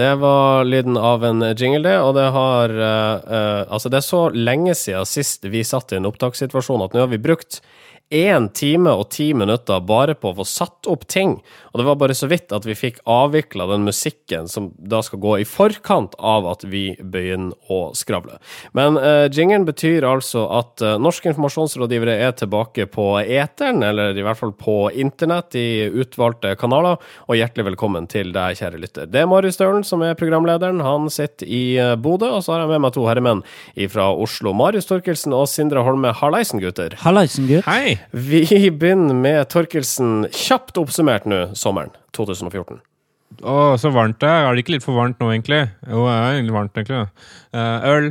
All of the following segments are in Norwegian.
det var lyden av en jingle, det. Og det har uh, uh, Altså, det er så lenge siden sist vi satt i en opptakssituasjon at nå har vi brukt én time og ti minutter bare på å få satt opp ting. Og det var bare så vidt at vi fikk avvikla den musikken som da skal gå i forkant av at vi begynner å skravle. Men uh, jingeren betyr altså at uh, norske informasjonsrådgivere er tilbake på eteren, eller i hvert fall på internett i utvalgte kanaler. Og hjertelig velkommen til deg, kjære lytter. Det er Marius Stølen som er programlederen. Han sitter i uh, Bodø, og så har jeg med meg to herremenn fra Oslo. Marius Torkelsen og Sindre Holme. Harleisen, gutter. Harleisen, gutt. Hei! Vi begynner med Torkelsen. Kjapt oppsummert nå, sommeren 2014. Å, så varmt det er. Er det ikke litt for varmt nå, egentlig? Jo, det er egentlig varmt, egentlig. Uh, øl.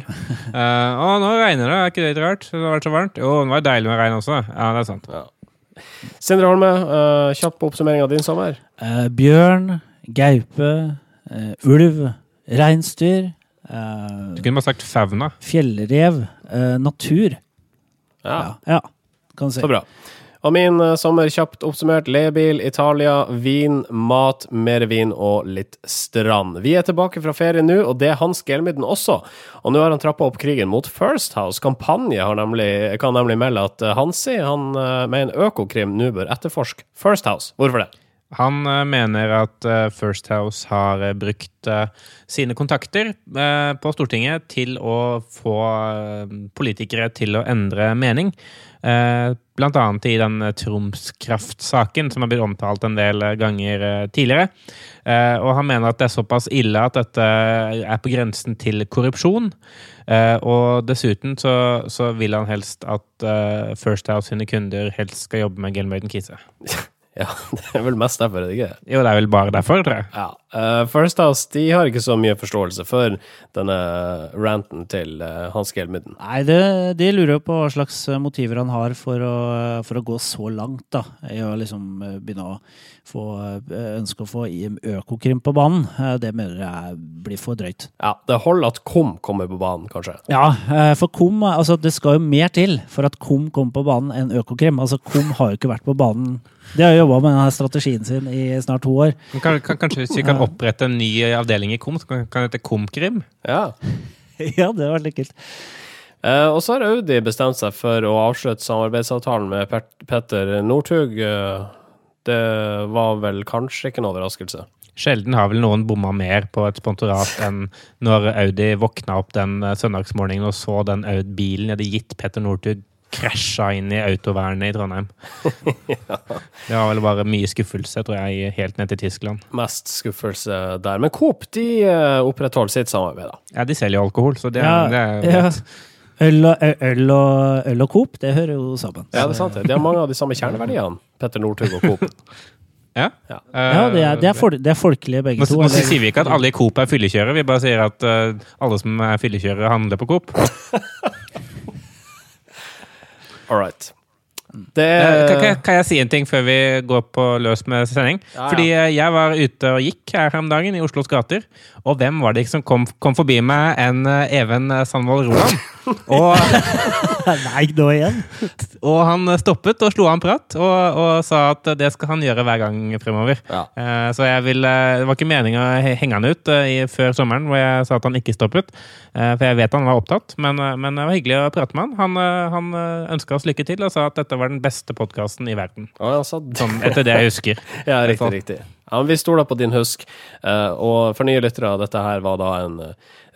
Uh, å, nå regner det. Er ikke det litt rart? Det har vært så varmt. Jo, det var deilig med regn også. Ja, det er sant. Ja. Sindre Holme, uh, kjapp oppsummering av din sommer. bjørn, gaupe, ulv, reinsdyr. du kunne bare sagt fauna. Fjellrev. natur. Ja. ja. ja kan si. Så bra. Og min uh, sommer kjapt oppsummert. Leiebil, Italia, vin, mat, mer vin og litt strand. Vi er tilbake fra ferie nå, og det er Hans Gelmiden også. Og nå har han trappa opp krigen mot First House. Kampanje nemlig, kan nemlig melde at uh, Hansi han, uh, med en Økokrim nå bør etterforske First House. Hvorfor det? Han mener at First House har brukt sine kontakter på Stortinget til å få politikere til å endre mening. Eh, blant annet i den Troms Kraft-saken, som har blitt omtalt en del ganger eh, tidligere. Eh, og han mener at det er såpass ille at dette er på grensen til korrupsjon. Og dessuten så, så vil han helst at First House sine kunder helst skal jobbe med Gelmøyden Kise. Ja, det er vel mest derfor, er det ikke? Jo, det er vel bare derfor, tror jeg. Ja. Uh, First House de har ikke så mye forståelse for denne ranten til uh, Hans Gelmidden. Nei, det, de lurer på hva slags motiver han har for å, for å gå så langt, da. I å liksom begynne å få ønske å få Økokrim på banen. Det mener jeg blir for drøyt. Ja, det holder at KOM kommer på banen, kanskje? Ja, for KOM Altså, det skal jo mer til for at KOM kommer på banen enn Økokrim. Altså, KOM har jo ikke vært på banen Det har jobba med denne strategien sin i snart to år. Kan, kan, kanskje hvis vi kan opprette en ny avdeling i KOM, kan, kan det hete KOMKRIM? Ja. ja, det var litt kult. Eh, og så har Audi bestemt seg for å avslutte samarbeidsavtalen med Pet Petter Northug. Uh, det var vel kanskje ikke en overraskelse? Sjelden har vel noen bomma mer på et sponsorat enn når Audi våkna opp den eh, søndagsmorgenen og så den Audi-bilen de hadde gitt Petter Northug krasja inn i autovernet i Trondheim. ja. Det var vel bare mye skuffelse, tror jeg, helt ned til Tyskland. Mest skuffelse der. Men Coop de eh, opprettholder sitt samarbeid, da. Ja, de selger jo alkohol, så det, ja, det er jo ja. Øl og, øl, og, øl og Coop, det hører jo sammen. Ja, det er sant. De har mange av de samme kjerneverdiene, Petter Northug og Coop. Ja, ja. ja det, er, det, er for, det, er, folkelige begge nå, to. Nå sier vi ikke at alle i Coop er fyllekjørere, vi bare sier at uh, alle som er fyllekjørere, handler på Coop. All right. Det... Kan, kan, kan, jeg si en ting før vi går på løs med sending? Ja, ja. Fordi eh, jeg var ute og gikk her om dagen i Oslos gater, og hvem var det ikke som kom, kom forbi meg enn eh, Even Sandvold Roland? Og, Nei, nå igjen? og han stoppet og slo av en prat og, og, sa at det skal han gjøre hver gang fremover. Ja. Så jeg vil, det var ikke meninga å henge han ut før sommeren, hvor jeg sa at han ikke stoppet. For jeg vet han var opptatt, men, men, det var hyggelig å prate med han. Han, han ønska oss lykke til og sa at dette var den beste podkasten i verden. Oh, sånn, etter det jeg husker. ja, riktig, riktig. Ja, vi stoler på din husk. og for nye lyttere, dette her var da en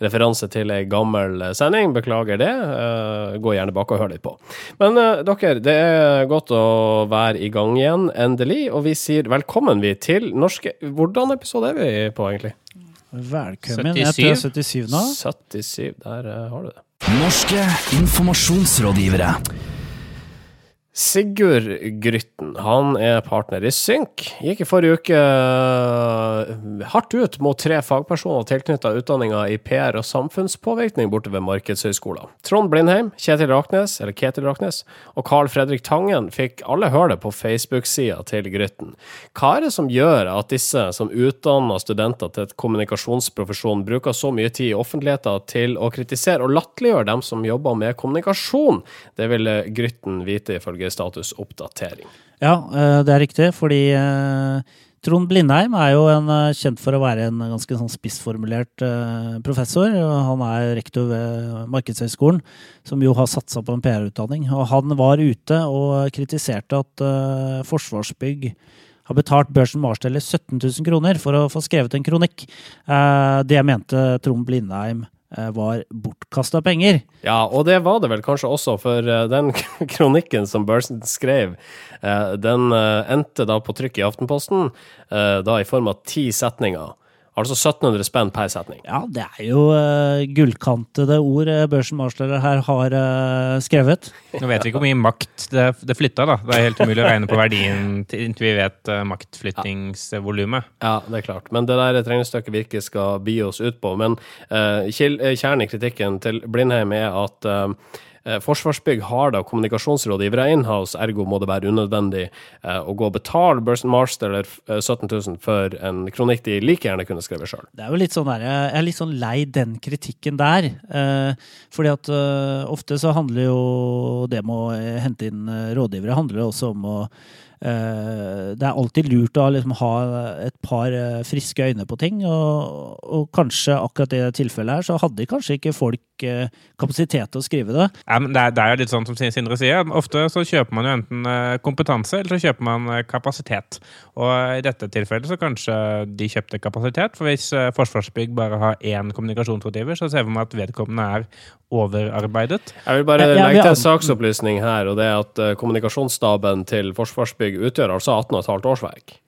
referanse til ei gammel sending. Beklager det. Uh, gå gjerne bak og hør litt på. Men uh, dere, det er godt å være i gang igjen, endelig. Og vi sier velkommen vi til norske Hvordan episode er vi på, egentlig? Velkommen. 77. Jeg tror jeg er 77 nå. 77, der uh, har du det. Norske informasjonsrådgivere. Sigurd Grytten han er partner i Synk. Gikk i forrige uke uh, hardt ut mot tre fagpersoner tilknyttet utdanninga i PR og samfunnspåvirkning borte ved Markedshøgskolen. Trond Blindheim, Kjetil Raknes, eller Ketil Raknes, og Carl Fredrik Tangen fikk alle høre det på Facebook-sida til Grytten. Hva er det som gjør at disse som utdanner studenter til et kommunikasjonsprofesjon, bruker så mye tid i offentligheten til å kritisere og latterliggjøre dem som jobber med kommunikasjon? Det vil Grytten vite, ifølge statusoppdatering. Ja, eh, det er riktig, fordi eh, Trond Blindheim er jo en, eh, kjent for å være en ganske sånn spissformulert professor. Han er rektor ved Markedshøgskolen, som jo har satsa på en PR-utdanning. Og han var ute og kritiserte at Forsvarsbygg har betalt børsen Marsteller 17 000 kroner for å få skrevet en kronikk. Det mente Trond Blindheim var bortkasta penger. Ja, og det var det vel kanskje også, for eh, den kronikken som Børsen skrev, eh, den eh, endte da på trykk i Aftenposten, eh, da i form av ti setninger. Altså 1700 spenn per setning. Ja, det er jo uh, gullkantede ord uh, Børsen Marsler her har uh, skrevet. Nå vet vi ikke hvor mye makt det, det flytta, da. Det er helt umulig å regne på verdien til, inntil vi vet uh, maktflyttingsvolumet. Ja, det er klart. Men det der regnestykket regnestykke vi ikke skal bi oss ut på. Men uh, kjernen i kritikken til Blindheim er at uh, Forsvarsbygg har da kommunikasjonsrådgivere inhouse, ergo må det være unødvendig uh, å gå og betale Burson Marster eller 17 000 for en kronikk de like gjerne kunne skrevet sjøl. Sånn Jeg er litt sånn lei den kritikken der. Eh, fordi at eh, ofte så handler jo det med å hente inn rådgivere handler det også om å eh, det er alltid lurt å liksom ha et par friske øyne på ting, og, og kanskje akkurat i det tilfellet her så hadde kanskje ikke folk kapasitet til å skrive det. Ja, men det, er, det er jo litt sånn som Sindre sier. Ofte så kjøper man jo enten kompetanse eller så kjøper man kapasitet. Og i dette tilfellet så kanskje de kjøpte kapasitet. For hvis Forsvarsbygg bare har én kommunikasjonsrådgiver, så ser vi at vedkommende er overarbeidet. Jeg vil bare legge til en saksopplysning her, og det er at eh, kommunikasjonsstaben til Forsvarsbygg utgjør altså 18,5 årsverk.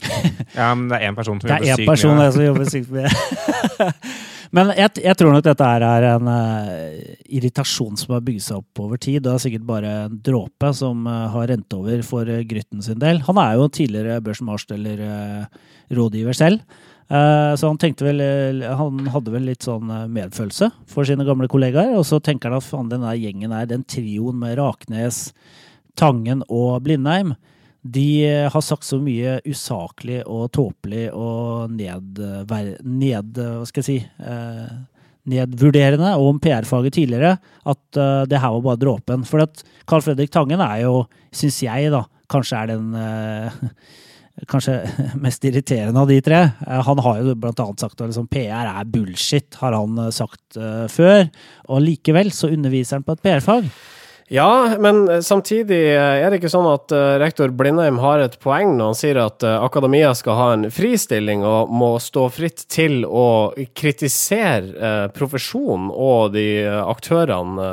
Ja, men det er én person som Det jobber er én sykt person mye. som jobber sykt mye. Men jeg, jeg tror nok dette er en uh, irritasjon som har bygd seg opp over tid. Det er sikkert bare en dråpe som uh, har rent over for uh, Grytten sin del. Han er jo tidligere Børsen Marsteller-rådgiver selv. Eh, så han tenkte vel eh, Han hadde vel litt sånn eh, medfølelse for sine gamle kollegaer. Og så tenker han at faen, den der gjengen her, den trioen med Raknes, Tangen og Blindheim, de eh, har sagt så mye usaklig og tåpelig og ned, ned... Hva skal jeg si? eh, nedvurderende om PR-faget tidligere at eh, det her var bare dråpen. For at Carl Fredrik Tangen er jo, syns jeg, da, kanskje er den eh, Kanskje mest irriterende av de tre. Eh, Han har jo blant annet sagt at liksom, PR er bullshit, har han eh, sagt eh, før. Og likevel så underviser han på et PR-fag. Ja, men eh, samtidig eh, er det ikke sånn at eh, rektor Blindheim har et poeng når han sier at akademia skal ha en fristilling og må stå fritt til å kritisere profesjonen og de aktørene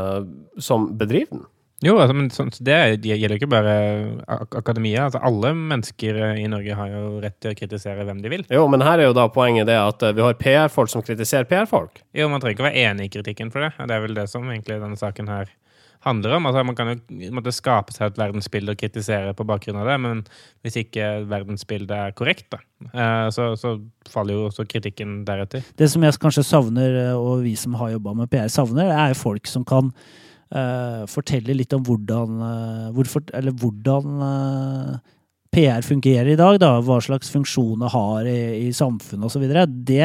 som bedriver den? Jo, altså, men sånn, det gjelder ikke bare ak akademia. Altså, alle mennesker i Norge har jo rett til å kritisere hvem de vil. Jo, men her er jo da poenget det at vi har PR-folk som kritiserer PR-folk. Jo, Man trenger ikke å være enig i kritikken for det. Det er vel det som egentlig denne saken her handler om. Altså, Man kan jo måtte skape seg et verdensbilde og kritisere på bakgrunn av det, men hvis ikke verdensbildet er korrekt, da, eh, så, så faller jo også kritikken deretter. Det som jeg kanskje savner, eh, og vi som har jobba med PR savner, er folk som kan uh, fortelle litt om hvordan, uh, hvorfor, eller hvordan uh, PR fungerer i dag. Da, hva slags funksjoner har i, i samfunnet osv. Det,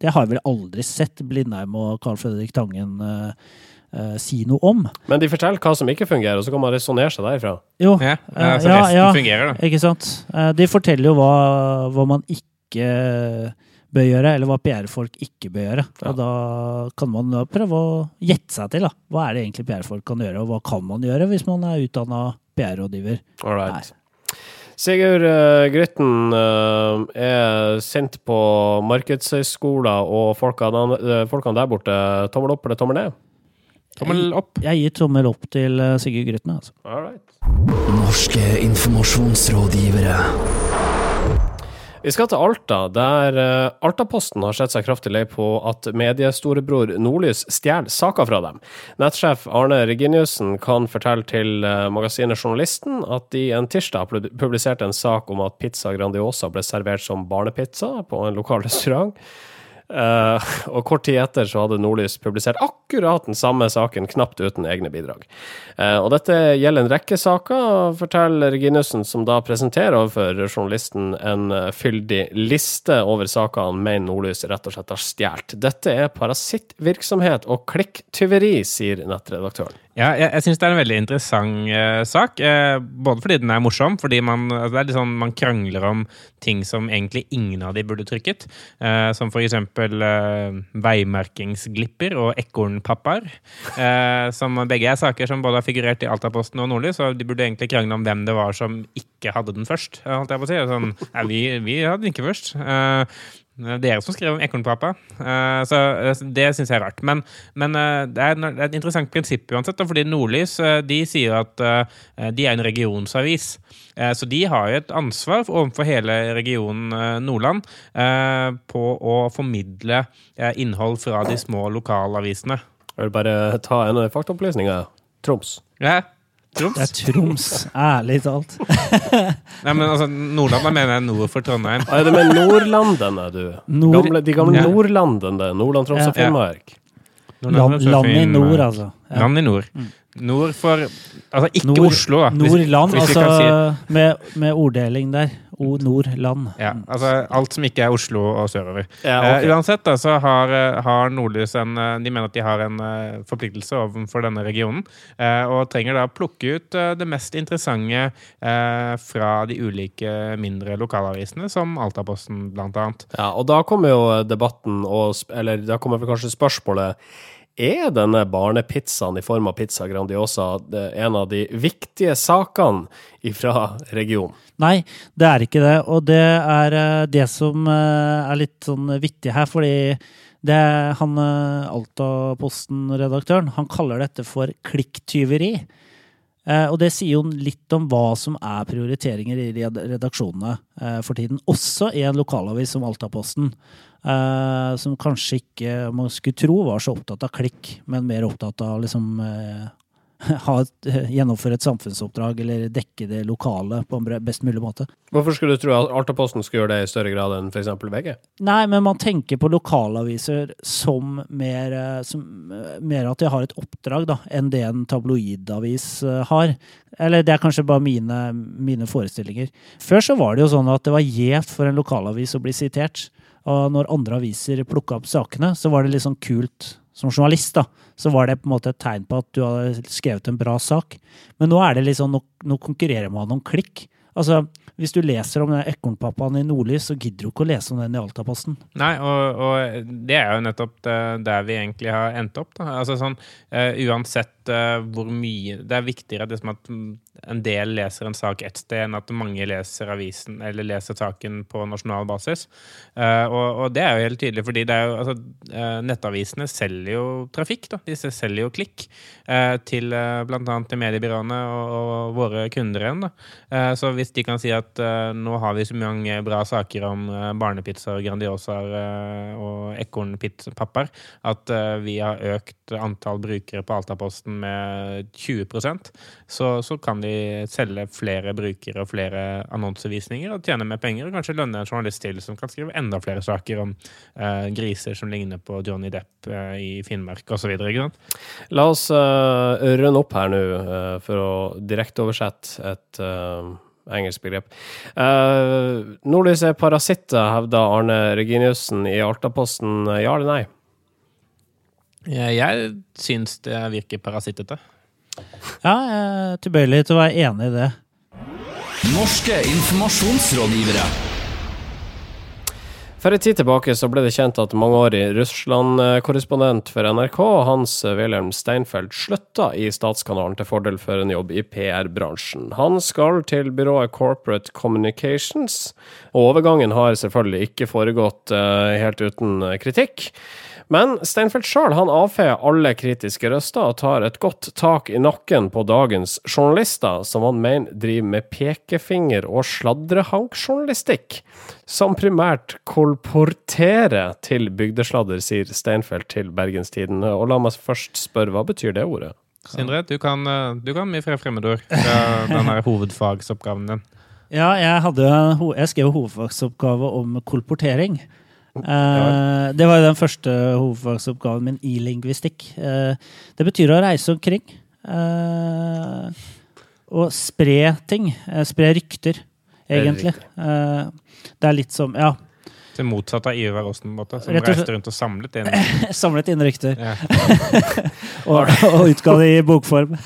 det har jeg vel aldri sett Blindheim og Carl Fredrik Tangen eh, eh, si noe om. Men de forteller hva som ikke fungerer, og så kan man resonnere seg derifra. Jo, Ja, eh, altså, ja, resten ja. fungerer, da. Ikke sant? Eh, De forteller jo hva, hva man ikke bør gjøre, eller hva PR-folk ikke bør gjøre. Ja. Og da kan man prøve å gjette seg til. da. Hva er det egentlig PR-folk kan gjøre, og hva kan man gjøre hvis man er utdanna PR-rådgiver? Right. Sigurd uh, Grytten eh, er sint på markedshøyskoler og folkene, folkene der borte. Tommel opp eller tommel ned? Tommel opp. Jeg gir tommel opp til eh, Sigurd Grytne. Altså. All right. Norske informasjonsrådgivere. Vi skal til Alta, der eh, Altaposten har sett seg kraftig lei på at mediestorebror Nordlys stjeler saker fra dem. Nettsjef Arne Reginiussen kan fortelle til eh, magasinet Journalisten at de en tirsdag publiserte en sak om at pizza Grandiosa ble servert som barnepizza på en lokal restaurant. Eh, og kort tid etter så hadde Nordlys publisert akkurat den samme saken, knapt uten egne bidrag. Uh, og dette gjelder en rekke saker, forteller Reginiussen, som da presenterer overfor journalisten en fyldig liste over saker han mener Nordlys rett og slett har stjålet. Dette er parasittvirksomhet og klikktyveri, sier nettredaktøren. Ja, jeg, jeg syns det er en veldig interessant eh, sak. Eh, både fordi den er morsom, fordi man, altså, det er litt sånn, man krangler om ting som egentlig ingen av de burde trykket. Eh, som eksempel eh, veimerkingsglipper og ekornpappaer. Som begge er saker som både har figurert i Altaposten og Nordlys, og de burde egentlig krangle om hvem det var som ikke hadde den først. Holdt jeg på å si. Sånn, ja, vi, vi hadde den ikke først. Eh, er dere som skrev om ekornpappa, uh, så uh, det syns jeg er rart. Men, men det, er, det, er, et interessant prinsipp uansett, fordi Nordlys de sier at de er en regionsavis. så de har jo et ansvar overfor hele regionen Nordland på å formidle innhold fra de små lokalavisene. Jeg vil bare ta en faktaopplysning. Troms. Ja, Troms? Det er Troms, ærlig talt. Nei, men altså, Nordlandet mener jeg nord for Trondheim. Ah, er det med Nordlandene, du? Nord... Gamle, de gamle Ja. Nordlandene. Nordland, Troms og Ja. Finnmark. Land, land i nord, altså. Ja. Land i nord. Nord for Altså, ikke Nord- Oslo, da. Nordland, hvis hvis altså si- med, med orddeling der. O Nordland. Ja, altså alt som ikke er Oslo og sørover. Ja, okay. uh, uansett da, så har, eh, har Nordlys en eh, De mener at de har en uh, forpliktelse overfor denne regionen. Uh, og trenger da plukke ut eh, det mest interessante eh, fra de ulike mindre lokalavisene, som Altaposten blant annet. Ja, og da kommer jo debatten, og, eller da kommer vel kanskje spørsmålet Er denne barnepizzaen i form av pizza Grandiosa en av de viktige sakene fra regionen? Nei, det er ikke det. Og det er eh, det som eh, er litt sånn vittig her, fordi det han eh, Altaposten-redaktøren, han kaller dette for klikktyveri. Eh, Og det sier jo litt om hva som er prioriteringer i redaksjonene eh, for tiden. Også i en lokalavis som Altaposten, eh, som kanskje ikke man skulle tro var så opptatt av klikk, men mer opptatt av liksom ha et, gjennomføre et samfunnsoppdrag eller dekke det lokale på en best mulig måte. Hvorfor skulle du tro at Altaposten skulle gjøre det i større grad enn f.eks. VG? Nei, men man tenker på lokalaviser som mer, eh, som, eh, mer at de har et oppdrag da, enn det en tabloidavis eh, har. Eller det er kanskje bare mine, mine forestillinger. Før så var det jo sånn at det var gjevt for en lokalavis å bli sitert. Og når andre aviser plukka opp sakene, så var det litt sånn kult som journalist, da. Så var det på en måte et tegn på at du hadde skrevet en bra sak. Men nå er det sånn, nå, nå konkurrerer man om klikk. Altså, hvis du leser om ekornpappaen i Nordlys, så gidder du ikke å lese om den i Altaposten. Nei, og, og det er jo nettopp det, der vi egentlig har endt opp. Da. Altså sånn, uh, uansett uh, hvor mye Det er viktigere liksom, at en del leser en sak ett sted, enn at mange leser avisen eller leser saken på nasjonal basis. Uh, og, og det er jo helt tydelig, fordi det er jo, altså, nettavisene selger jo trafikk. Da. De selger jo klikk til uh, bl.a. til mediebyråene og, og våre kunder igjen. Da. Så hvis de kan si at uh, nå har vi så mange bra saker om uh, barnepizzaer, Grandiosaer uh, og ekornpappaer at eh, vi har økt antall brukere på Altaposten med 20 så, så kan de selge flere brukere og flere annonsevisninger og tjene mer penger, og kanskje lønne en journalist til som kan skrive enda flere saker om eh, griser som ligner på Johnny Depp eh, i Finnmark osv. La oss uh, runde opp her nå eh, for å direkteoversette et eh, engelsk begrep. Uh, Nordlys er parasitter, hevder Arne Reginiussen i Altaposten. Ja eller nei? Jeg, jeg syns det virker parasittete. Ja, jeg er tilbøyelig til å være enig i det. Norske informasjonsrådgivere. For en tid tilbake så ble det kjent at mangeårig Russland-korrespondent for NRK, Hans Wilhelm Steinfeld, slutta i Statskanalen til fordel for en jobb i PR-bransjen. Han skal til byrået Corporate Communications, og overgangen har selvfølgelig ikke foregått eh, helt uten kritikk. Men Steinfeld sjøl avfeier alle kritiske røster og tar et godt tak i nakken på dagens journalister, som han mener driver med pekefinger- og sladrehankjournalistikk, som primært kolporterer til bygdesladder, sier Steinfeld til Bergenstiden. Og la meg først spørre, hva betyr det ordet? Sindre, du kan, eh, du kan mye flere fremmedord fra den der hovedfagsoppgaven din. Ja, jeg, hadde, jeg skrev hovedfagsoppgave om kolportering. Eh, det var jo den første hovedfagsoppgaven min i lingvistikk. Eh, det betyr å reise omkring. eh, og spre ting. Spre rykter, egentlig. Det er litt som Ja. Det motsatte av Ivar Aasen, på en måte, som reiste rundt og samlet inn. Samlet inn rykter Ja. og, og utga det i bokform.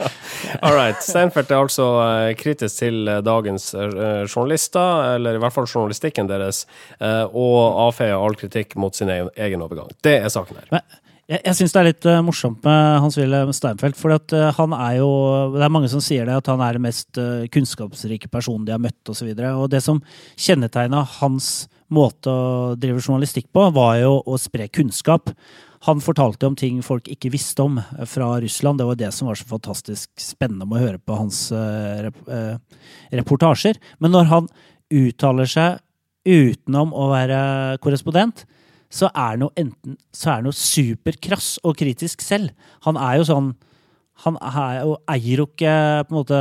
All right. Steinfeld er altså eh, kritisk til eh, dagens eh, journalister, eller i hvert fall journalistikken deres, eh, og avfeier all kritikk mot sin egen, egen overgang. Det er saken her. Men jeg, jeg syns det er litt uh, morsomt med Hans-Wilhelm Steinfeld. For at, uh, han er jo Det er mange som sier det, at han er den mest uh, kunnskapsrike personen de har møtt. Og, så og det som kjennetegna hans måte å drive journalistikk på, var jo å spre kunnskap. Han fortalte om ting folk ikke visste om fra Russland. Det var det som var så fantastisk spennende med å høre på hans rep reportasjer. Men når han uttaler seg utenom å være korrespondent, så er jo enten så er jo superkrass og kritisk selv. Han er jo sånn Han er jo, eier jo ikke på en måte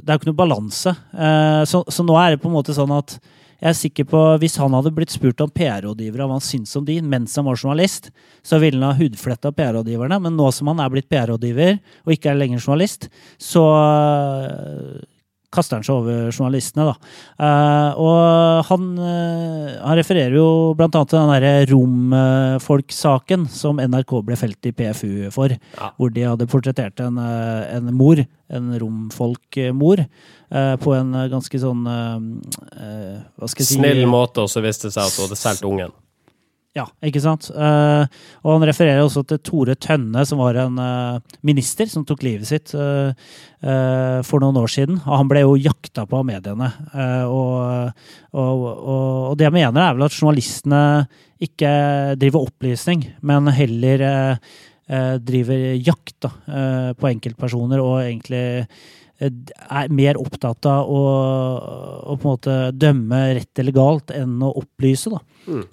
Det er jo ikke noe balanse. Eh, Så, så nå er det på en måte sånn at jeg er sikker på, Hvis han hadde blitt spurt om PR-rådgivere hva han syntes om de mens han var journalist, så ville han ha hudfletta PR-rådgiverne. Men nå som han er blitt PR-rådgiver og ikke er lenger journalist, så kaster han seg over journalistene. Da. Eh, og han, eh, han refererer jo annet til den derre romfolksaken som NRK ble felt i PFU for. Ja. Hvor de hadde portrettert en, eh, en mor, en romfolkmor, eh, på en ganske sånn Hva skal jeg si måte, og så viste det seg at hun hadde solgt ungen. Ja, ikke sant? Uh, og han refererer også til Tore Tønne, som var en uh, minister som tok livet sitt uh, for noen år siden. Og han ble jo jakta på av mediene. Og, og, og, det jeg mener, er vel at journalistene ikke driver opplysning, men heller driver jakt da, på enkeltpersoner og egentlig er mer opptatt av å, å på en måte dømme rett eller galt enn å opplyse. da.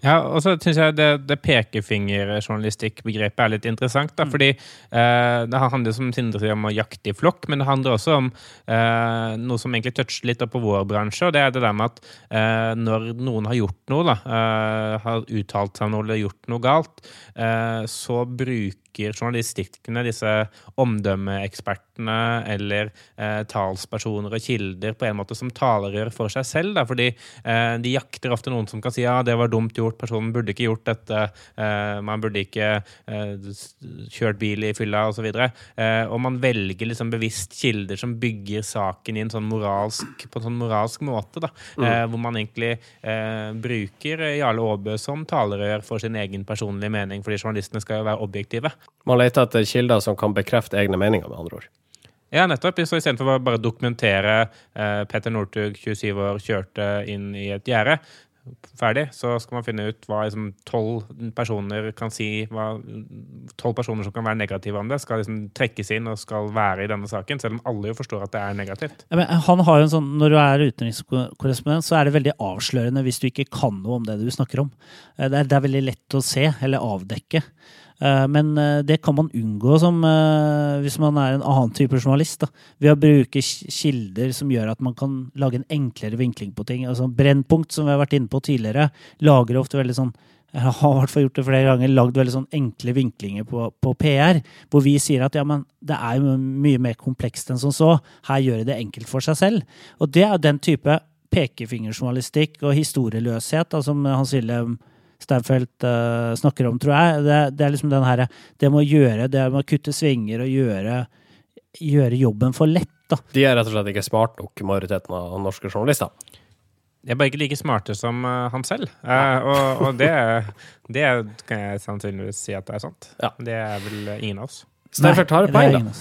Ja, og så syns jeg det, det pekefingerjournalistikkbegrepet er litt interessant. da, fordi eh, Det handler som Sindre sier om å jakte i flokk, men det handler også om eh, noe som egentlig toucher litt opp på vår bransje. og Det er det der med at eh, når noen har gjort noe, da, eh, har uttalt seg om noe eller gjort noe galt, eh, så bruker journalistikkene disse omdømmeekspertene eller eh, talspersoner og kilder på en måte som talerør for seg selv. Da, fordi eh, de jakter ofte noen som kan si ja, det var dumt gjort, personen burde ikke gjort dette, eh, man burde ikke eh, kjørt bil i fylla osv. Eh, og man velger liksom bevisst kilder som bygger saken i en sånn moralsk, på en sånn moralsk måte. Da, eh, hvor man egentlig eh, bruker Jarle Aabø som talerør for sin egen personlige mening, fordi journalistene skal jo være objektive. Man leter etter kilder som kan bekrefte egne meninger, med andre ord. Ja, nettopp. Så istedenfor å bare dokumentere eh, Petter Northug, 27 år, kjørte inn i et gjerde, ferdig, så skal man finne ut hva liksom tolv personer kan si Tolv personer som kan være negative om det, skal liksom trekkes inn og skal være i denne saken, selv om alle jo forstår at det er negativt. Ja, men han har jo en sånn, Når du er utenrikskorrespondent, så er det veldig avslørende hvis du ikke kan noe om det du snakker om. Eh, Det er, det er veldig lett å se, eller avdekke. Eh, Men eh, det kan man unngå som, eh, hvis man er en annen type journalist. Da. Ved å bruke kilder som gjør at man kan lage en enklere vinkling på ting. Altså Brennpunkt, som vi har vært inne på tidligere, lager ofte veldig sånn jeg har i hvert fall gjort det flere ganger, lagd veldig sånn enkle vinklinger på, på PR, hvor vi sier at ja, men det er jo mye mer komplekst enn som så. Her gjør de det enkelt for seg selv. Og det er den type pekefingerjournalistikk og historieløshet da, som Hans Wilhelm Steinfeld uh, snakker om, tror jeg. Det, det er liksom den her Det med å gjøre Det med å kutte svinger og gjøre, gjøre jobben for lett, da. De er rett og slett ikke smart nok, majoriteten av norske journalister. De er bare ikke like smarte som uh, han selv. Eh, og og det, det kan jeg sannsynligvis si at det er sant. Ja. Det er vel ingen av oss. Steinfeld har et det poeng, da.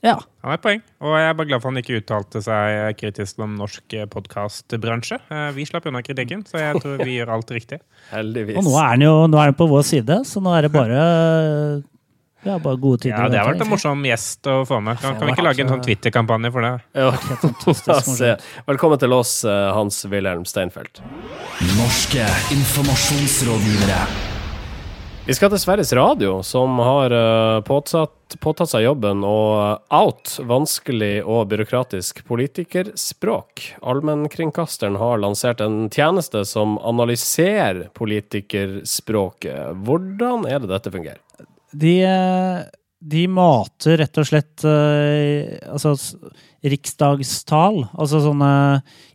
Ja. Han har et poeng, og jeg er bare glad for han ikke uttalte seg kritisk om norsk podkastbransje. Vi slapp unna kritikken, så jeg tror vi gjør alt riktig. Heldigvis. Og nå er han jo nå er han på vår side, så nå er det bare ja, bare gode tider. Ja, Det har vært en morsom gjest å få med. Kan, kan vi ikke lage en sånn Twitter-kampanje for det? Ja. Velkommen til oss, eh, Hans Wilhelm Steinfeld. Norske informasjonsrådgivere. Vi skal til Sveriges Radio, som har eh, påtatt, påtatt seg jobben å out vanskelig og byråkratisk politikerspråk. Allmennkringkasteren har lansert en tjeneste som analyserer politikerspråket. Hvordan er det dette fungerer? De, eh, de mater rett og slett eh, altså, riksdagstal, altså sånne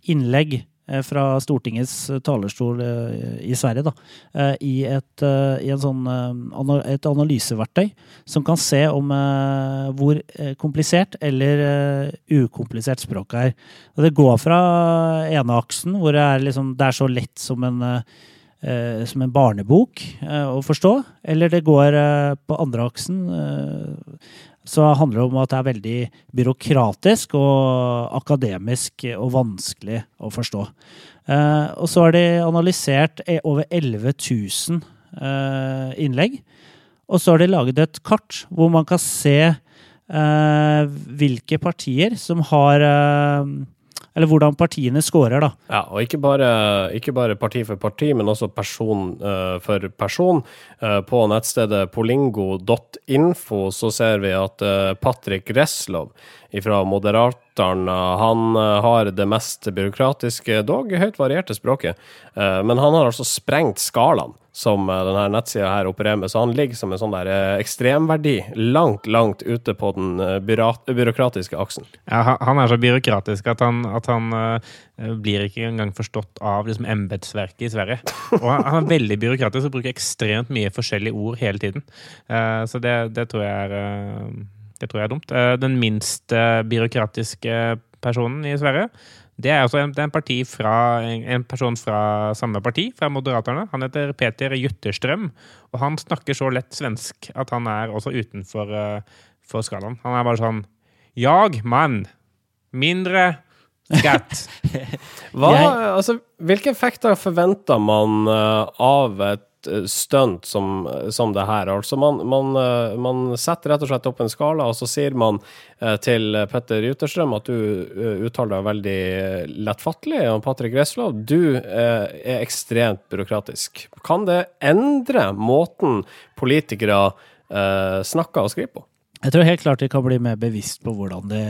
innlegg fra Stortingets talerstol eh, i Sverige, da, eh, i, et, eh, i sånn, eh, et analyseverktøy som kan se om eh, hvor eh, komplisert eller eh, ukomplisert språket er. Og det går fra ene aksen, hvor det er, liksom, det er så lett som en eh, eh, som en barnebok eh, å forstå, eller det går eh, på andre aksen. Så handler det om at det er veldig byråkratisk og akademisk og vanskelig å forstå. Eh, og så har de analysert eh, over 11 000 eh, innlegg. Og så har de laget et kart hvor man kan se eh, hvilke partier som har Eller hvordan partiene scorer, da. Ja, og ikke bare, ikke bare parti for parti, men også person uh, for person. Uh, på nettstedet polingo.info så ser vi at uh, Patrick Reslov fra Moderateren han har det mest byråkratiske, dog høyt varierte språket. Men han har altså sprengt skalaen som uh, denne nettsida her opererer med, så han ligger som en sånn der eh, ekstremverdi langt, langt ute på den eh, byråkratiske aksen. Ja, han- er så byråkratisk at han, at han eh, blir ikke engang forstått av liksom, embetsverket i Sverige. Og han, er veldig byråkratisk og bruker ekstremt mye forskjellige ord hele tiden. Eh, så det, det, tror jeg er, eh, det tror jeg er dumt. Eh, den minst eh, byråkratiske personen i Sverige, det er, altså en, det er en, parti fra, en, person fra samme parti, fra Moderaterna. Han heter Peter Jutterstrøm, og han snakker så lett svensk at han er også utenfor uh, for skalaen. Han er bare sånn Jag, mann. Mindre skatt. Hva, altså, hvilke effekter forventer man uh, av et uh, stunt som, som det her? Altså, man, man, eh, man setter rett og slett opp en skala, og så sier man eh, til Petter Juterstrøm at du eh, uttaler deg veldig eh, lettfattelig, og Patrick Reslov, du eh, er ekstremt byråkratisk. Kan det endre måten politikere eh, snakker og skriver på? Jeg tror helt klart de kan bli mer bevisst på hvordan de,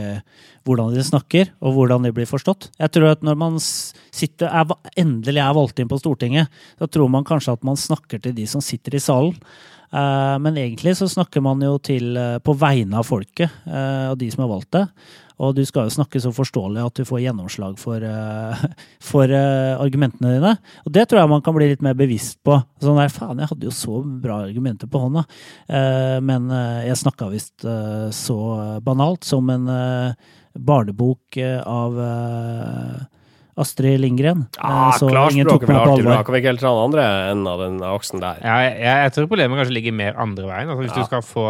hvordan de snakker, og hvordan de blir forstått. Jeg tror at når man sitter, er, endelig er valgt inn på Stortinget, så tror man kanskje at man snakker til de som sitter i salen. Eh, men egentlig så snakker man jo til eh, på vegne av folket eh, og de som har valgt det. Og du skal jo snakke så forståelig at du får gjennomslag for, for argumentene dine. Og det tror jeg man kan bli litt mer bevisst på. Sånn der, faen, jeg hadde jo så bra argumenter på hånda. Men jeg snakka visst så banalt som en barnebok av Astrid Lindgren. Ja, Eh, så ingen tok Klarspråket meg på alvor. alvor. Kan ikke helt ta den andre enden av den aksen der? Ja, jeg, jeg tror problemet kanskje ligger mer andre veien. Altså, hvis Ja. du skal få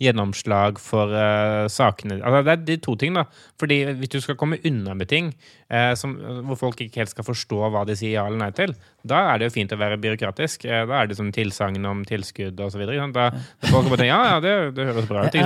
gjennomslag for uh, sakene altså, Det er de to ting, da. Fordi hvis du skal komme unna med ting uh, som, hvor folk ikke helt skal forstå hva de sier ja eller nei til, da er det jo fint å være byråkratisk. Eh, da er det som tilsagn om tilskudd osv. Ja, ja, det, det høres bra ut.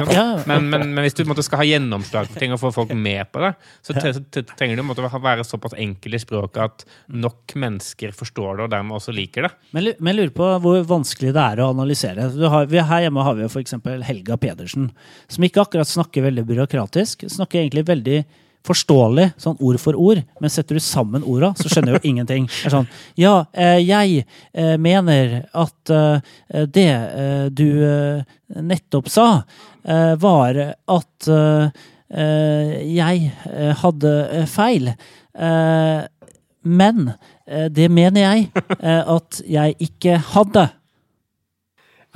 Men, men, men hvis du måtte, skal ha gjennomslag for ting og få folk med på det, så tre- så tre- trenger du måtte være såpass enkel i språket at nok mennesker forstår det og dermed også liker det. Men, men lurer på hvor vanskelig det er å analysere. Du har, vi, her hjemme har vi jo f.eks. Helga Pedersen, som ikke akkurat snakker veldig byråkratisk. Snakker egentlig veldig forståelig, sånn ord for ord, men setter du sammen orda, så skjønner du ingenting. Det er sånn Ja, eh, jeg eh, mener at eh, det du nettopp sa, var at jeg hadde feil. Men det mener jeg at jeg ikke hadde.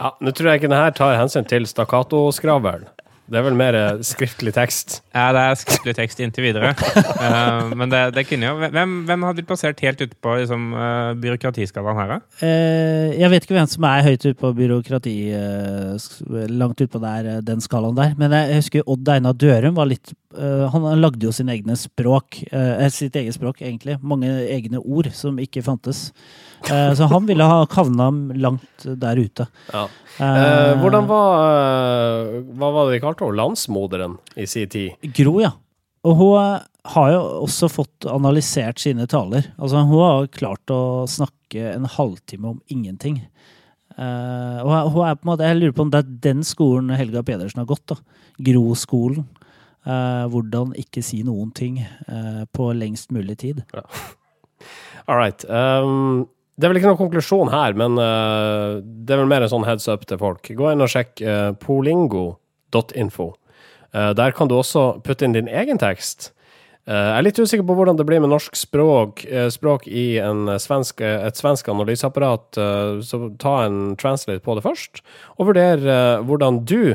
Ja, Nå tror jeg ikke det her tar hensyn til stakkato-skravlen. Det er vel mer eh, skriftlig tekst. Ja, det er skriftlig tekst inntil videre. uh, men det, det kunne jo Hvem, hvem hadde du plassert helt ute på liksom, uh, byråkratiskalaen her, da? Uh, jeg vet ikke hvem som er høyt ute på byråkrati, langt ute på der, eh, den skalaen der. Men jeg husker Odd Einar Dørum var litt eh, Han lagde jo sine egne språk. eh, sitt eget språk, egentlig. Mange egne ord som ikke fantes. Eh, så han ville ha havna langt der ute. Ja. Eh, Eh, hvordan var eh, Hva var det de kalte henne? Landsmoderen i sin tid? Gro, ja. Og hun eh, har jo også fått analysert sine taler. Altså, hun har klart å snakke en halvtime om ingenting. Eh, og hun er på en måte, Jeg lurer på om det er den skolen Helga Pedersen har gått. da. Gro-skolen. Eh, hvordan ikke si noen ting eh, på lengst mulig tid. All right. Um, det er vel ikke noen konklusjon her, men uh, det er vel mer en sånn heads up til folk. Gå inn og sjekk uh, polingo.info. Der kan du også putte inn din egen tekst. Jeg er litt usikker på hvordan det blir med norsk språk, språk i en svensk, et svensk analyseapparat, så ta en translate på det først, og vurder hvordan du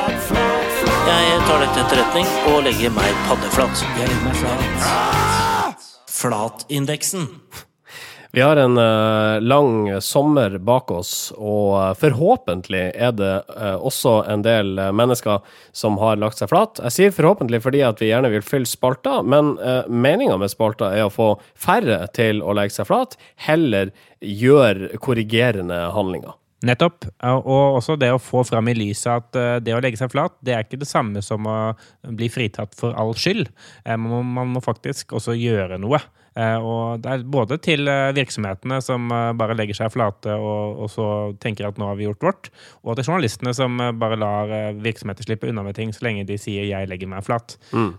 Jeg tar dette til etterretning og legger meg paddeflat. Jeg legger meg flat. Flatindeksen. Vi har en uh, lang sommer bak oss, og uh, forhåpentlig er det uh, også en del mennesker som har lagt seg flat. Jeg sier forhåpentlig fordi at vi gjerne vil fylle spalta, men uh, meninga med spalta er å få færre til å legge seg flat, heller gjøre korrigerende handlinger. Nettopp. Og også det å få fram i lyset at eh, det å legge seg flat, det er ikke det samme som å bli fritatt for all skyld. Eh, Man må, faktisk også gjøre noe. Eh, Og det er både til virksomhetene som bare legger seg flate og, og så tenker at nå har vi gjort vårt, og til journalistene som bare lar virksomheter slippe unna med ting så lenge de sier 'jeg legger meg flat'. Mm.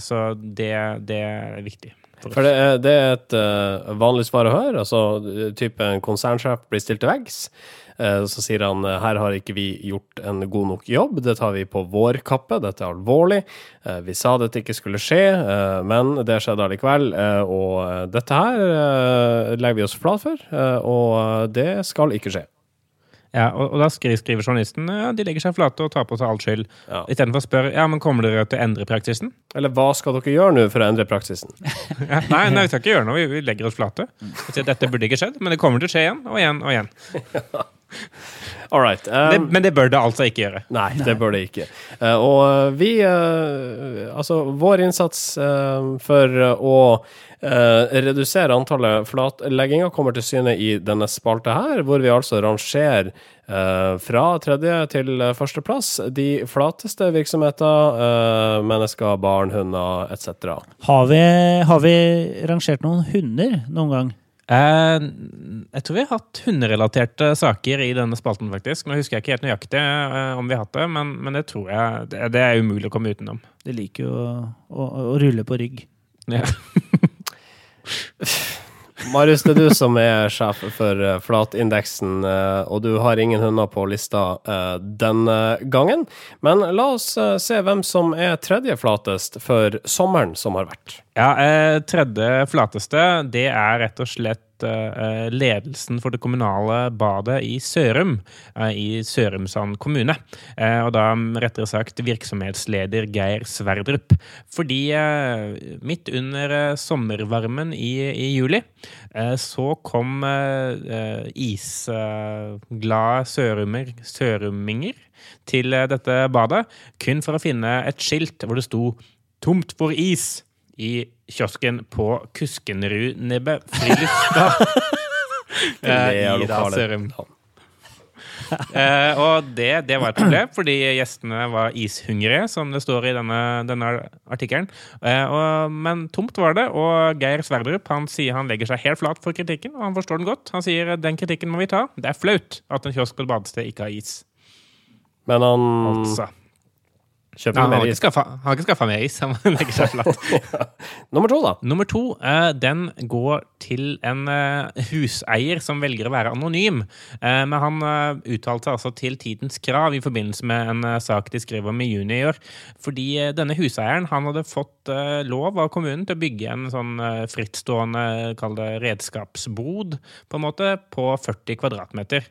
Så det, det er viktig. for. For det er, det er et uh, vanlig svar å høre. Altså, type en konsernsjef blir stilt til veggs. Eh, så sier han eh, her har ikke vi gjort en god nok jobb, det tar vi på vår kappe, dette er alvorlig. Eh, vi sa dette ikke skulle skje, men det skjedde allikevel. og dette her legger vi oss flat for, og det skal ikke skje. Ja, og, og da skriver, skriver journalisten ja, de legger seg flate og tar på seg all skyld. Ja. Istedenfor å spørre ja, men kommer dere til å endre praksisen. Eller hva skal dere gjøre nå for å endre praksisen? Ja, nei, nei, vi skal ikke gjøre noe, vi, vi legger oss flate. Dette burde ikke skjedd, men det kommer til å skje igjen og igjen og igjen. All right. Um, Det, men det bør det altså ikke gjøre. Nei, det bør det ikke. Uh, og eh, vi uh, Altså, vår innsats uh, for å eh, redusere antallet flatlegginger kommer til syne i denne spalte her, hvor vi altså rangerer eh, fra tredje til førsteplass de flateste virksomheter, mennesker, barn, hunder etc. Har har vi rangert noen hunder noen gang? Eh, jeg tror vi har hatt hunderelaterte saker i denne spalten, faktisk. Nå husker jeg ikke helt nøyaktig eh, om vi har hatt det, men, men det tror jeg det, det er umulig å komme utenom. De liker jo å, å, å rulle på rygg. Ja. Marius, det er du som er sjef for eh, flatindeksen, eh, og du har ingen hunder på lista eh, denne gangen. Men la oss se hvem som er tredje flatest for sommeren som har vært. Ja, tredje flateste, det er rett og slett eh, ledelsen for det kommunale badet i Sørum, eh, i Sørumsand kommune. Eh, og da mm, rettere sagt virksomhetsleder Geir Sverdrup. Fordi midt under sommervarmen i, i juli, så kom isglade sørumer, sørumminger, til dette badet, kun for å finne et skilt hvor det sto 'Tomt for is' i kiosken på Kuskenrudnebbet friluftsdag. Eh, i da Sørum. Eh, og det, det var et problem, fordi gjestene var ishungrige, som det står i denne, denne artikkelen. Eh, men tomt var det, og Geir Sverdrup han sier han legger seg helt flat for kritikken, og han forstår den godt. Han sier den kritikken må vi ta. Det er flaut at en kiosk på et badested ikke har is. Men han Altså. Kjøper Ja, han, har skaffa, han har ikke skaffa mer is. Nummer to, da. Nummer to, eh, den går til en eh, huseier som velger å være anonym. Eh, men han uttalte seg altså til Tidens Krav i forbindelse med en sak de skrev om i juni i år. Fordi denne huseieren han hadde fått lov av kommunen til å bygge en sånn frittstående, kall det redskapsbod, på en måte, på 40 kvadratmeter.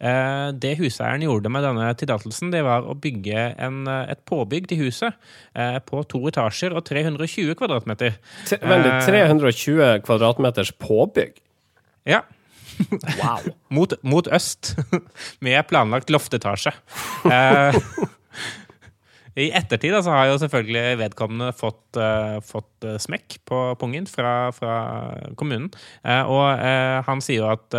Eh, Det huseieren gjorde med denne tillatelsen, det var å bygge en, eh, et påbygg til huset eh, på to etasjer og 320 kvadratmeter. Veldig, Eh. 320 kvadratmeters påbygg. Ja. Wow. Mot, mot øst, med planlagt loftetasje. I ettertid så har jo selvfølgelig vedkommende fått, uh, fått eh, smekk på pungen fra, fra kommunen. Uh, og uh, han sier jo at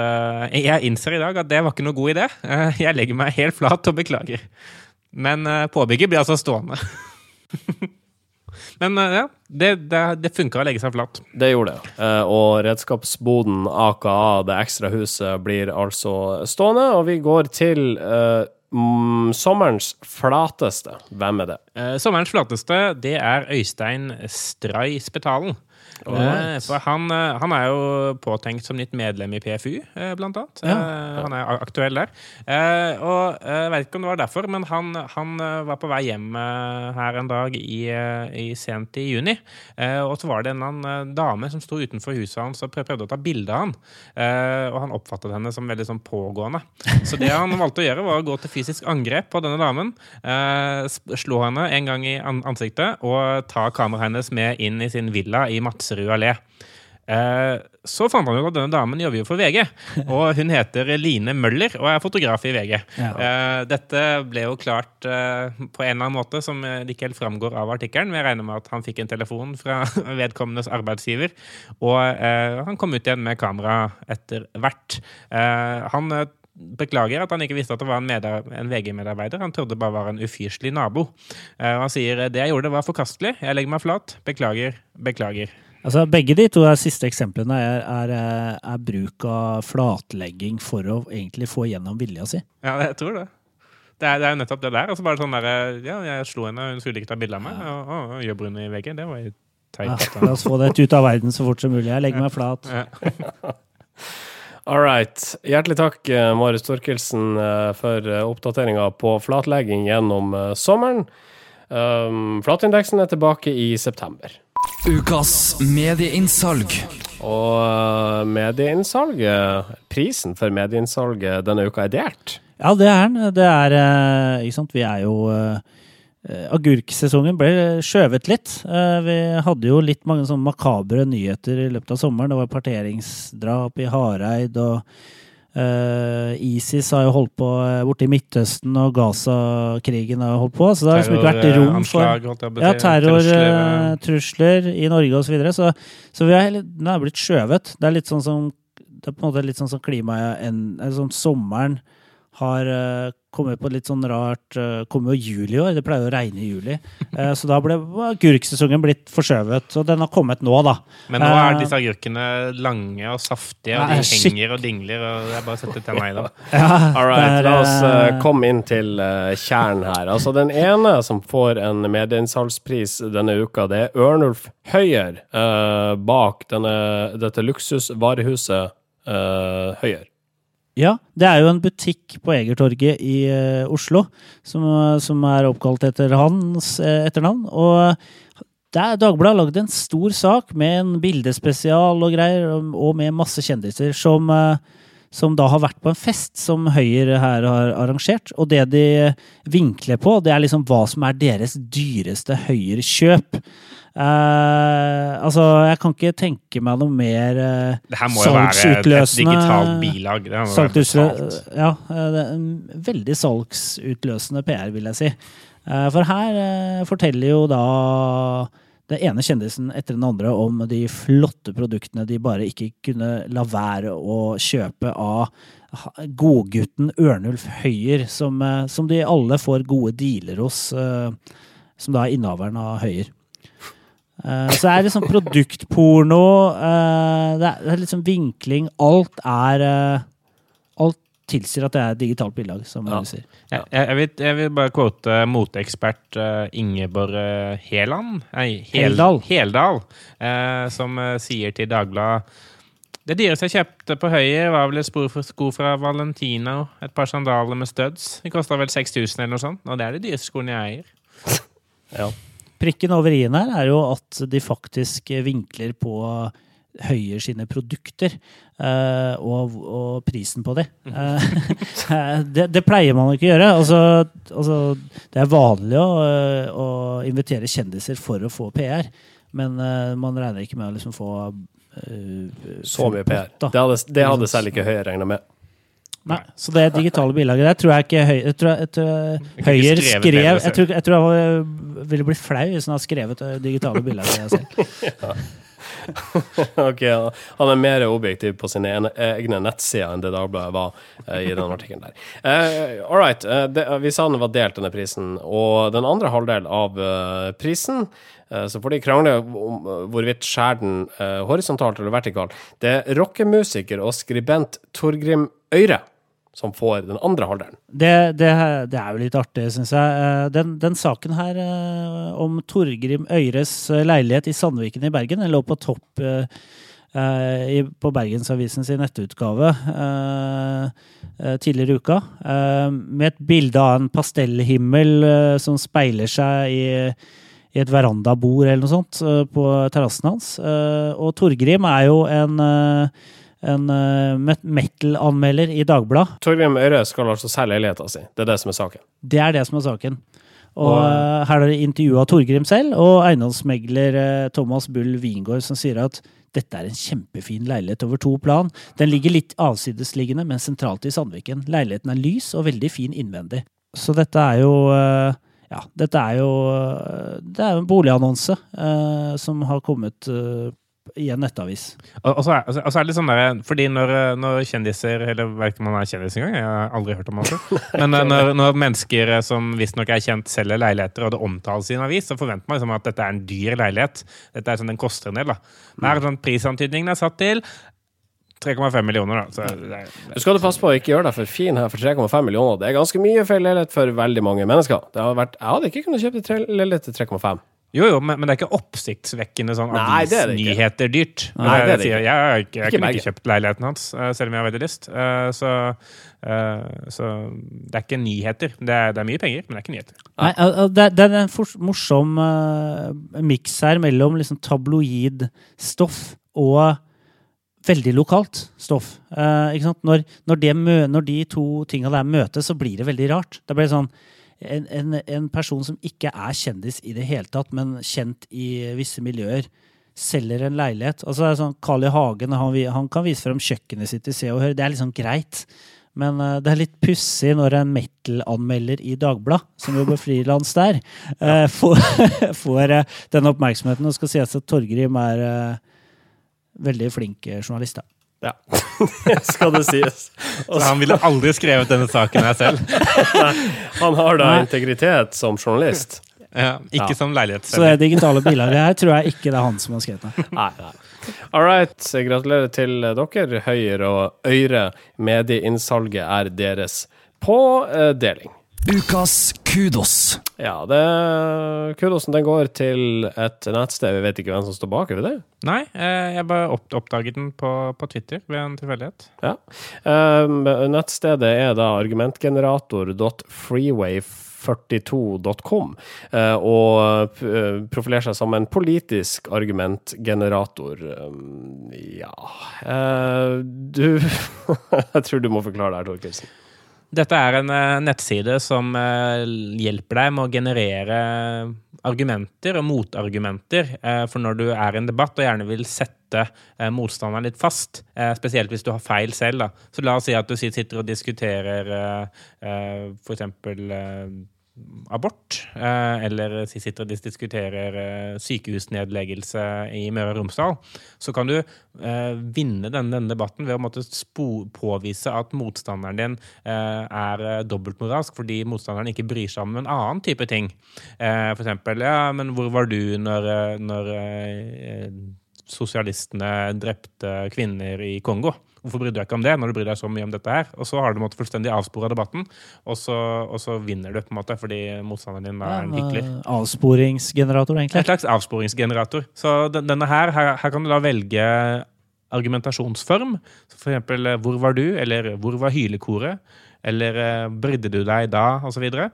Jeg innser i dag at det var ikke noe god idé. Jeg legger meg helt flat og beklager. Men påbygget blir altså stående. Men ja, det, det, det funka å legge seg flat. Det gjorde det. Og redskapsboden, aka det ekstra huset, blir altså stående. Og vi går til mm, sommerens flateste. Hvem er det? Eh, sommerens flateste, det er Øystein Stray Spetalen. Eh, for han, eh, han er jo påtenkt som nytt medlem i PFU, eh, blant annet. Ja. han er aktuell der. Og jeg vet ikke om det var derfor, men han, han var på vei hjem her en dag i, i sent i juni. Og så var det en annen dame som sto utenfor huset hans og prøvde å ta bilde av han. Og han oppfattet henne som veldig sånn pågående. Så det han valgte å gjøre, var å gå til fysisk angrep på denne damen. Slå henne en gang i ansiktet og ta kameraet hennes med inn i sin villa i Madserud allé. Eh, så fant han ut at denne damen jobber jo for VG, og hun heter Line Møller og er fotograf i VG. Ja. Eh, dette ble jo klart eh, på en eller annen måte, som ikke helt framgår av artikkelen. Men jeg regner med at han fikk en telefon fra vedkommendes arbeidsgiver, og han kom ut igjen med kamera etter hvert. Han beklager at han ikke visste at det var en, en VG-medarbeider. Han trodde det bare var en ufyselig nabo. Og han sier det jeg gjorde, var forkastelig. Jeg legger meg flat. Beklager. Beklager. Altså, begge de to siste eksemplene er, er, eh, er bruk av flatlegging for å egentlig få gjennom vilja si. Ja, jeg tror det. Det er, det er jo nettopp det der. Og så bare sånn der, Ja, jeg slo henne, hun skulle ikke ta bilde av meg. Og, og, og jobber i veggen. Det var jo teit. Ja, at la oss få dette ut av verden så fort som mulig. Jeg legger meg flat. Ja. All right. Hjertelig takk, eh, Marius Torkelsen, eh, for oppdateringa på flatlegging gjennom eh, sommeren. Um, flatindeksen er tilbake i september. Ukas medieinnsalg. Og eh, medieinnsalget, prisen for medieinnsalget denne uka er delt. Ja, det er den. Det er eh, Ikke sant, vi er jo eh, Agurksesongen ble skjøvet litt. Eh, Vi hadde jo litt mange sånn makabre nyheter i løpet av sommeren. Det var parteringsdrap i Hareid, og eh, ISIS har jo holdt på eh, borte i Midtøsten, og Gaza-krigen har holdt på. Så det har liksom ikke vært rom for på å ja, terrortrusler trusler, trusler i Norge osv. Så, videre. så Så vi er, den er blitt skjøvet. Det er litt sånn som det er på en måte litt sånn som klimaet en- sånn Sommeren har eh, kommet på litt sånn rart uh, Kommer jo juli i år, det pleier å regne i juli. Eh, så da ble agurksesongen blitt forskjøvet. Og den har kommet nå, da. Men nå er Eh, disse agurkene lange og saftige, og de henger og dingler. Og Det er bare å tenna i dem. da All right, det la oss eh, eh, komme inn til eh, kjernen her. Altså, den ene som får en medieinnsalgspris denne uka, det er Ørnulf Høyer eh, bak denne, dette luksusvarehuset Høyer. Ja, det er jo en butikk på Egertorget i uh, Oslo som, som er oppkalt etter hans uh, etternavn. Og det er Dagbladet lagd en stor sak med en bildespesial og greier, og- med masse kjendiser som, uh, som da har vært på en fest som Høyre her har arrangert. Og det de vinkler på, det er liksom hva som er deres dyreste Høyer-kjøp. Eh, altså, jeg kan ikke tenke meg noe mer uh, Det her må jo være et, digitalt bilag. Det må være Salgsutlø betalt. ja, eh, det veldig salgsutløsende PR, vil jeg si. Uh, For her uh, forteller jo da det ene kjendisen etter den andre om de flotte produktene de bare ikke kunne la være å kjøpe av godgutten Ørnulf Høyer, som, som de alle får gode dealer hos, som da er innehaveren av Høyer. Eh, Så det er liksom produktporno, uh, det er det er liksom vinkling. Alt er uh, Alt tilsier at det er digitalt bilag, som Ja. du sier. Jeg, jeg, vil, jeg vil bare quote moteekspert uh, Ingeborg Heland Nei, Hel, Heldal. Heldal, eh, som sier til Dagbladet det dyreste jeg kjøpte på Høyre, var vel et spor for sko fra Valentino. Et par sandaler med studs. De kosta vel 6000 eller noe sånt. Og det er de dyreste skoene jeg eier. Ja. Prikken over i-en her er jo at de faktisk vinkler på Høyer sine produkter uh, og, og prisen på de. Uh, det, det pleier man ikke å gjøre. Altså, altså, det er vanlig å, å invitere kjendiser for å få PR, men uh, man regner ikke med å liksom få Så mye PR. Det hadde, det hadde selv ikke Høie regna med. Nei, så det digitale bilaget der tror jeg ikke Høyre jeg tror, jeg tror, Høyer skrev jeg tror, jeg tror han ville blitt flau hvis han hadde skrevet det digitale bilaget selv. ok, han er mer objektiv på sine egne nettsider enn det Dagbladet var eh, i den artikkelen der. Uh, all right, uh, det, vi sa den var delt, denne prisen, og den andre halvdel av uh, prisen så får de krangle om hvorvidt skjærer den horisontalt eller vertikalt. Det er rockemusiker og skribent Torgrim Øyre som får den andre halvdelen. Det, det, det er jo litt artig, syns jeg. Eh, Den, den saken her eh, om Torgrim Øyres eh, leilighet i Sandviken i Bergen, den lå på topp på Bergensavisens nettutgave eh, eh, tidligere i uka. med et bilde av en pastellhimmel som speiler seg i i et verandabord eller noe sånt på terrassen hans. Og Torgrim er jo en, en eh, metal-anmelder i Dagbladet. Torgrim Øyre skal altså selge leiligheta si. Det er det som er saken. Det er det som er saken. Og, Og- eh, her er det intervjua Torgrim selv og eiendomsmegler eh, Thomas Bull Wingård som sier at dette er en kjempefin leilighet over to plan. Den ligger litt avsidesliggende, men sentralt i Sandviken. Leiligheten er lys og veldig fin innvendig. Så dette er jo Ja, dette er jo Det er jo en boligannonse eh, som har kommet eh, i en nettavis. Og, og, så er, og så er det litt sånn der, fordi når, når kjendiser Eller vet ikke om man er kjendis engang, jeg har aldri hørt om det. Men eh, når, når mennesker eh, som visstnok er kjent, selger leiligheter, og det omtales i en avis, så forventer man liksom at dette er en dyr leilighet. Dette er sånn, Den koster en del. da. Men er sånn prisantydningen er satt til 3,5 millioner. da. Så det det. Du skal du passe på å ikke gjøre deg for fin her for 3,5 millioner. Det er ganske mye for leilighet for veldig mange mennesker. Det har vært, jeg hadde ikke kunnet kjøpe tre- leilighet til 3,5. Jo, jo, men, men det er ikke oppsiktsvekkende sånn er avisnyheter dyrt. Nei, det er det ikke. jeg, jeg, jeg, jeg Ikke kunne ikke kjøpt leiligheten hans, eh, selv om jeg har veldig lyst. Eh, Så, eh, så det er ikke nyheter. Det er, det er mye penger, men det er ikke nyheter. Nei, det, det er en morsom uh, miks her mellom liksom tabloid stoff og veldig lokalt stoff. Eh, ikke sant? Når, når, det mø, når de to tinga der møtes, så blir det veldig rart. Det blir sånn en, en, en person som ikke er kjendis i det hele tatt, men kjent i visse miljøer, selger en leilighet. Altså det er sånn, Carl I. Hagen han, han kan vise frem kjøkkenet sitt i Se og Hør. Det er liksom greit. Men uh, det er litt pussig når en metal-anmelder i Dagbladet, som jobber frilans der, uh, får, får uh, den oppmerksomheten. Og skal sies at Torgrim er veldig flink journalist. da. Ja, skal det sies. Så han ville aldri skrevet denne saken her selv. Han har da Nei. integritet som journalist. Ja, ikke Ja. som Så det er digitale bilaget her tror jeg ikke det er han som har skrevet det. Nei, nei. All right. Gratulerer til dere. Høyre og Øyre. Medieinnsalget er deres pådeling. Ukas kudos. Ja, det, kudosen den går til et nettsted. Vi vet ikke hvem som står bak, er det det? Nei, eh, jeg bare oppdaget den på, på Twitter ved en tilfeldighet. Ja. Um, nettstedet er da argumentgenerator.freeway42.com, uh, og uh, profilerer seg som en politisk argumentgenerator. Um, ja Du Jeg tror du må forklare det her, Torkelsen. Dette er en eh, nettside som eh, hjelper deg med å generere argumenter og motargumenter. eh, for når du er i en debatt og gjerne vil sette motstanderen litt fast, spesielt hvis du har feil selv. Da. Så la oss si at du sitter og diskuterer eksempel eh, abort, eh, eller si sitter og diskuterer eh, sykehusnedleggelse i Møre og Romsdal, så kan du eh, vinne denne, debatten ved å påvise at motstanderen din er dobbeltmoralsk fordi motstanderen ikke bryr seg om en annen type ting. For eksempel, ja, men hvor var du når, når sosialistene drepte kvinner i Kongo? Hvorfor bryr du deg ikke om det, når du bryr deg så mye om dette her? Og så har du måttet fullstendig avspore debatten, og så, og så vinner du, på en måte, fordi motstanderen din er en hykler. Avsporingsgenerator, egentlig? En slags avsporingsgenerator. Så denne her, her, her kan du da velge argumentasjonsform. F.eks.: eh, 'Hvor var du?' eller 'Hvor var hylekoret?' eller eh, 'Brydde du deg da?' og så videre.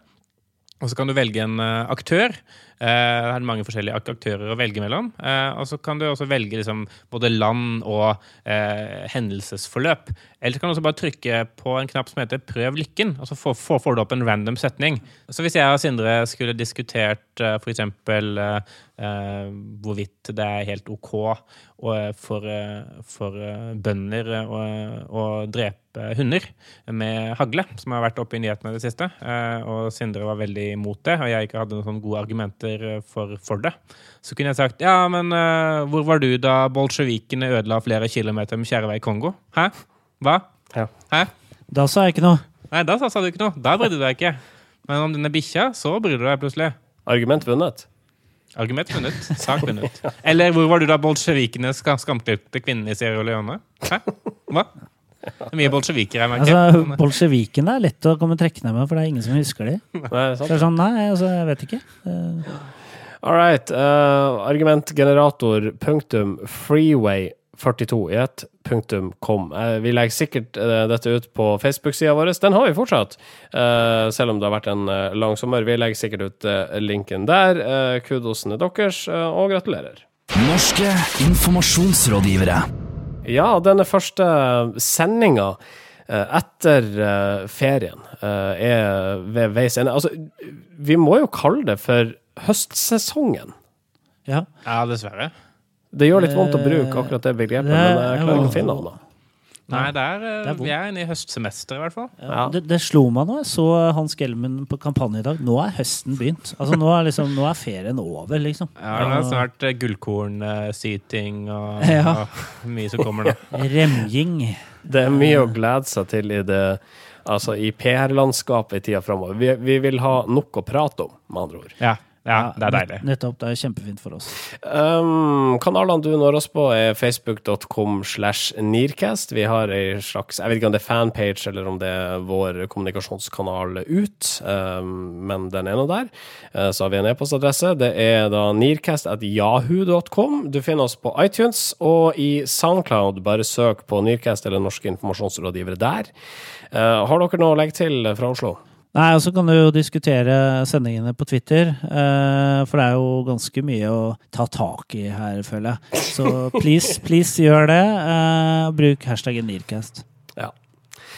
Og så kan du velge en eh, aktør. Eh, det er mange forskjellige ak aktører å velge mellom. Uh, og så kan du også velge liksom, både land og uh, hendelsesforløp. Eller kan du også bare trykke på en knapp som heter 'prøv lykken', og så får, får, du opp en random setning. Så hvis jeg og Sindre skulle diskutert uh, eh, hvorvidt det er helt OK og, for, for bønder å, drepe hunder med hagle, som har vært oppe i nyhetene i det siste. Og Sindre var veldig imot det, og jeg ikke hadde noen gode argumenter argumenter eh, for, for det. Så kunne jeg sagt ja, men uh, hvor var du da bolsjevikene ødela flere kilometer med kjærevei Kongo? Hæ? Hva? Ja. Hæ? Da sa jeg ikke noe. Nei, da sa sa du ikke noe. Da brydde du deg ikke. Men om denne bikkja, så bryr du deg plutselig. Argument vunnet. Argument vunnet. Sak vunnet. Eller hvor var du da bolsjevikene ska- skamklippte kvinnene i Sierra Leone? Hæ? Hva? Det er mye bolsjeviker her, merker Altså. Bolsjevikene er lett å komme trekkende med, for det er ingen som husker de. Nei, Så det er sånn, nei, altså, jeg vet ikke. Eh, All right. Uh, argumentgenerator punktum freeway 42 i ett punktum kom. Uh, vi legger sikkert uh, dette ut på Facebook-sida vår. Den har vi fortsatt, uh, selv om det har vært en eh, lang sommer. Vi legger sikkert ut eh, linken der. Uh, kudosen er deres, eh, og gratulerer. Norske informasjonsrådgivere. Ja, denne første sendinga eh, etter eh, ferien eh, er ved veis ende. Altså, vi må jo kalle det for høstsesongen. ja. Ja, dessverre. Det gjør litt vondt å bruke akkurat det begrepet, det er- men jeg klarer ikke å finne noe annet. Nei, det er, eh, Det er vi er inne i høstsemesteret, i hvert fall. Ja. Det, det slo meg nå jeg så Hans Gelmen på kampanje i dag. Nå er høsten begynt. Altså, nå, er liksom, nå er ferien over, liksom. Ja, det er snart uh, gullkornsyting og, Ja. og mye som kommer nå. Remjing. Det er mye å glede seg til i det Altså i PR-landskapet i tida framover. Vi, vi vil ha nok å prate om, med andre ord. Ja, ja det er deilig. Nettopp. Det er kjempefint for oss. Um, kanalene du når oss på, er facebook.com slash Nearcast. Vi har ei slags Jeg vet ikke om det er fanpage eller om det er vår kommunikasjonskanal ut, um, men den er nå der. Uh, så har vi en e-postadresse. Det er da nearcast.jahu.com. Du finner oss på iTunes og i Soundcloud. Bare søk på Nearcast eller Norske informasjonsrådgivere der. Uh, har dere noe å legge til fra Oslo? Nei, og så kan du jo diskutere sendingene på Twitter, eh, for det er jo ganske mye å ta tak i her, føler jeg. Så please, please gjør det. Eh, bruk hashtaggen Nearcast.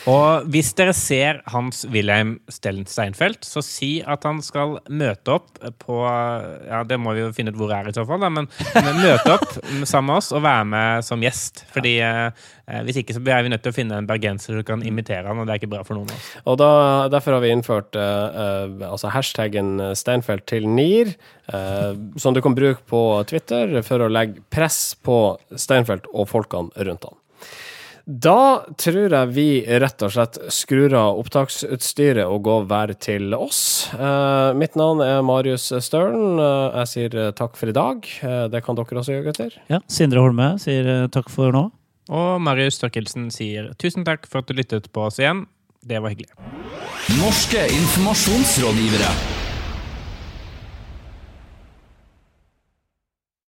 Og hvis dere ser Hans Wilhelm Stellen Steinfeld, så si at han skal møte opp på Ja, det må vi jo finne ut hvor det er, i så fall, da, men, møte opp sammen med oss og være med som gjest. Fordi eh, hvis ikke så er vi nødt til å finne en bergenser som kan imitere han, og det er ikke bra for noen av oss. Og da, derfor har vi innført eh, eh, altså hashtaggen Steinfeld til NIR, eh, som du kan bruke på Twitter for å legge press på Steinfeld og folkene rundt han. Da tror jeg vi rett og slett skrur av opptaksutstyret og går hver til oss. Uh, mitt navn er Marius Stølen. Uh, jeg sier eh, takk for i dag. Uh, det kan dere også gjøre, gutter. Ja, Sindre Holme sier takk for nå. Og Marius Størkelsen sier tusen takk for at du lyttet på oss igjen. Det var hyggelig. Norske informasjonsrådgivere.